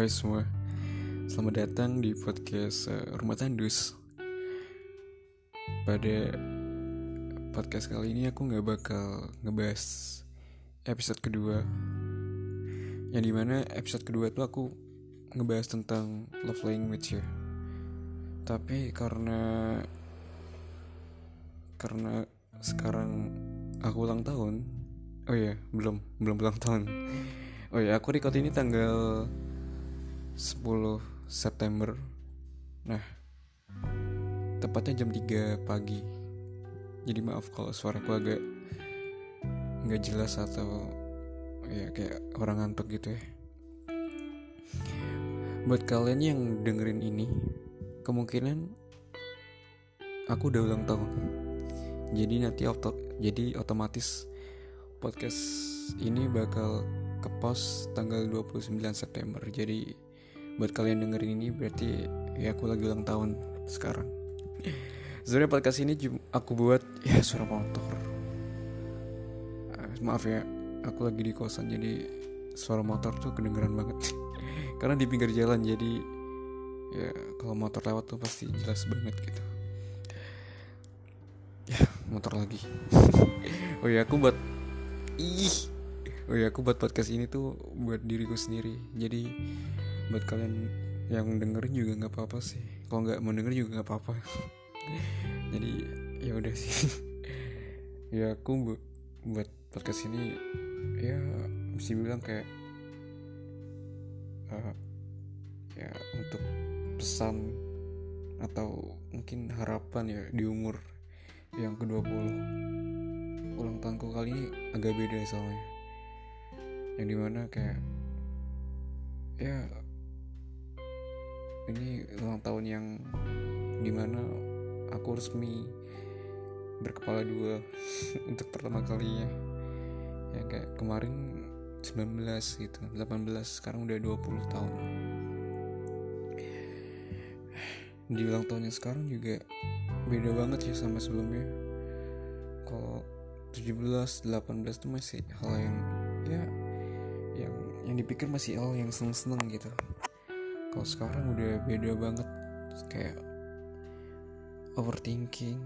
Hai semua, selamat datang di podcast uh, Rumah Tandus. Pada podcast kali ini aku nggak bakal ngebahas episode kedua, yang di mana episode kedua tuh aku ngebahas tentang love language ya. Tapi karena karena sekarang aku ulang tahun, oh iya belum belum ulang tahun. Oh ya, aku record ini tanggal 10 September. Nah Tepatnya jam 3 pagi. Jadi maaf kalau suaraku agak nggak jelas atau Ya kayak orang ngantuk gitu ya. Buat kalian yang dengerin ini Kemungkinan Aku udah ulang tahun. Jadi nanti auto, Jadi otomatis Podcast ini bakal ke post tanggal 29 September. Jadi buat kalian dengerin ini berarti ya aku lagi ulang tahun sekarang. Sebenarnya podcast ini aku buat ya suara motor. Uh, maaf ya aku lagi di kosan jadi suara motor tuh kedengeran banget. Karena di pinggir jalan jadi ya kalau motor lewat tuh pasti jelas banget gitu. Ya motor lagi. Oh ya aku buat ih. Oh ya aku buat podcast ini tuh buat diriku sendiri. Jadi buat kalian yang dengerin juga nggak apa-apa sih. Kalau nggak mau denger juga nggak apa-apa. Jadi ya udah sih. Ya aku bu buat podcast ini ya bisa bilang kayak uh, ya untuk pesan atau mungkin harapan ya di umur yang ke-20 ulang tahunku kali ini agak beda soalnya. Yang di mana kayak ya ini ulang tahun yang di mana aku resmi berkepala dua untuk pertama kalinya. Ya kayak kemarin 19 gitu 18 sekarang udah 20 tahun. Di ulang tahunnya sekarang juga beda banget ya sama sebelumnya. Kalau 17 18 tuh masih hal yang ya yang yang dipikir masih hal yang seneng-seneng gitu kalau sekarang udah beda banget. Kayak overthinking.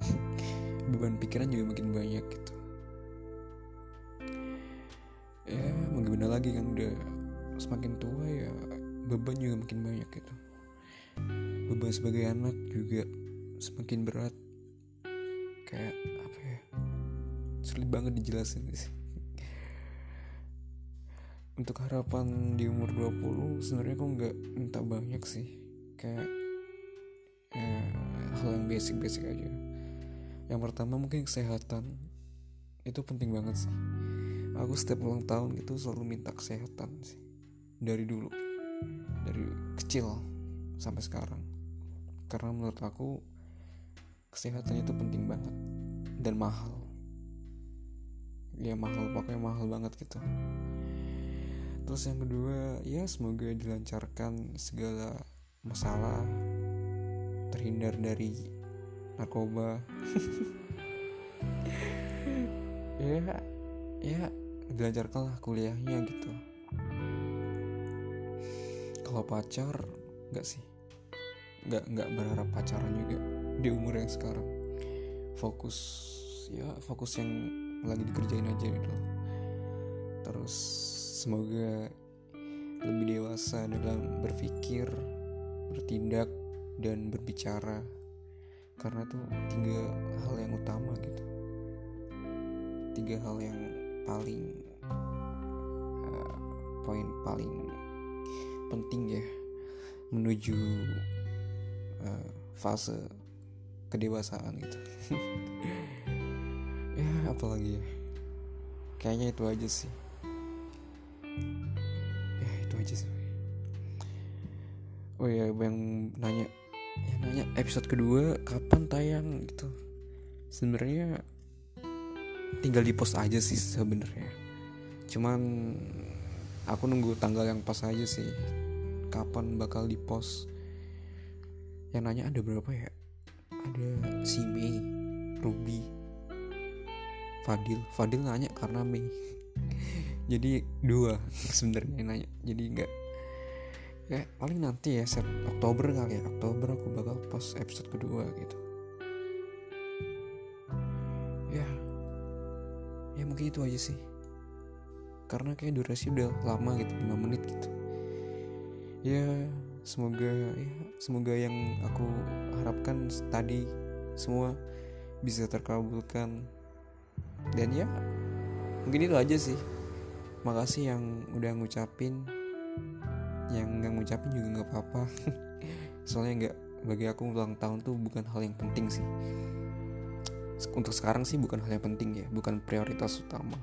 Beban pikiran juga makin banyak gitu. Ya mau gimana lagi kan udah semakin tua ya beban juga makin banyak gitu. Beban sebagai anak juga semakin berat. Kayak apa ya? Sulit banget dijelasin sih untuk harapan di umur 20 sebenarnya aku nggak minta banyak sih. Kayak ya, hal yang basic-basic aja. Yang pertama mungkin kesehatan. Itu penting banget sih. Aku setiap ulang tahun itu selalu minta kesehatan sih. Dari dulu. Dari kecil sampai sekarang. Karena menurut aku kesehatan itu penting banget. Dan mahal. Ya mahal. Pokoknya mahal banget gitu terus yang kedua ya semoga dilancarkan segala masalah terhindar dari narkoba. Ya ya dilancarkan lah kuliahnya gitu. Kalau pacar nggak sih. Nggak nggak berharap pacaran juga di umur yang sekarang. Fokus ya fokus yang lagi dikerjain aja gitu. Terus Semoga lebih dewasa dalam berpikir, bertindak, dan berbicara. Karena tuh tiga hal yang utama gitu. Tiga hal yang paling uh, poin paling penting ya menuju uh, fase kedewasaan gitu. ya apalagi ya. Kayaknya itu aja sih. Sih. Oh ya yang nanya yang nanya episode kedua kapan tayang gitu. Sebenarnya tinggal di post aja sih sebenarnya. Cuman aku nunggu tanggal yang pas aja sih. Kapan bakal di post. Yang nanya ada berapa ya? Ada si Mei Ruby Fadil. Fadil nanya karena Mei jadi dua sebenarnya nanya. Jadi nggak ya paling nanti ya set Oktober kali ya. Oktober aku bakal post episode kedua gitu. Ya ya mungkin itu aja sih. Karena kayak durasi udah lama gitu 5 menit gitu. Ya semoga ya semoga yang aku harapkan tadi semua bisa terkabulkan. Dan ya mungkin itu aja sih makasih yang udah ngucapin. Yang nggak ngucapin juga nggak apa-apa. Soalnya nggak bagi aku ulang tahun tuh bukan hal yang penting sih. Untuk sekarang sih bukan hal yang penting ya bukan prioritas utama.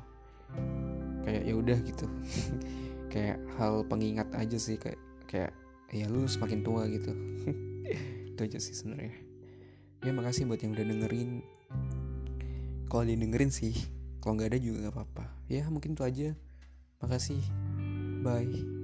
Kayak ya udah gitu. Kayak hal pengingat aja sih kayak kayak ya lu semakin tua gitu. Itu aja sih sebenarnya. Ya makasih buat yang udah dengerin. Kalau dengerin sih kalau nggak ada juga nggak apa-apa. Ya mungkin itu aja makasih. Bye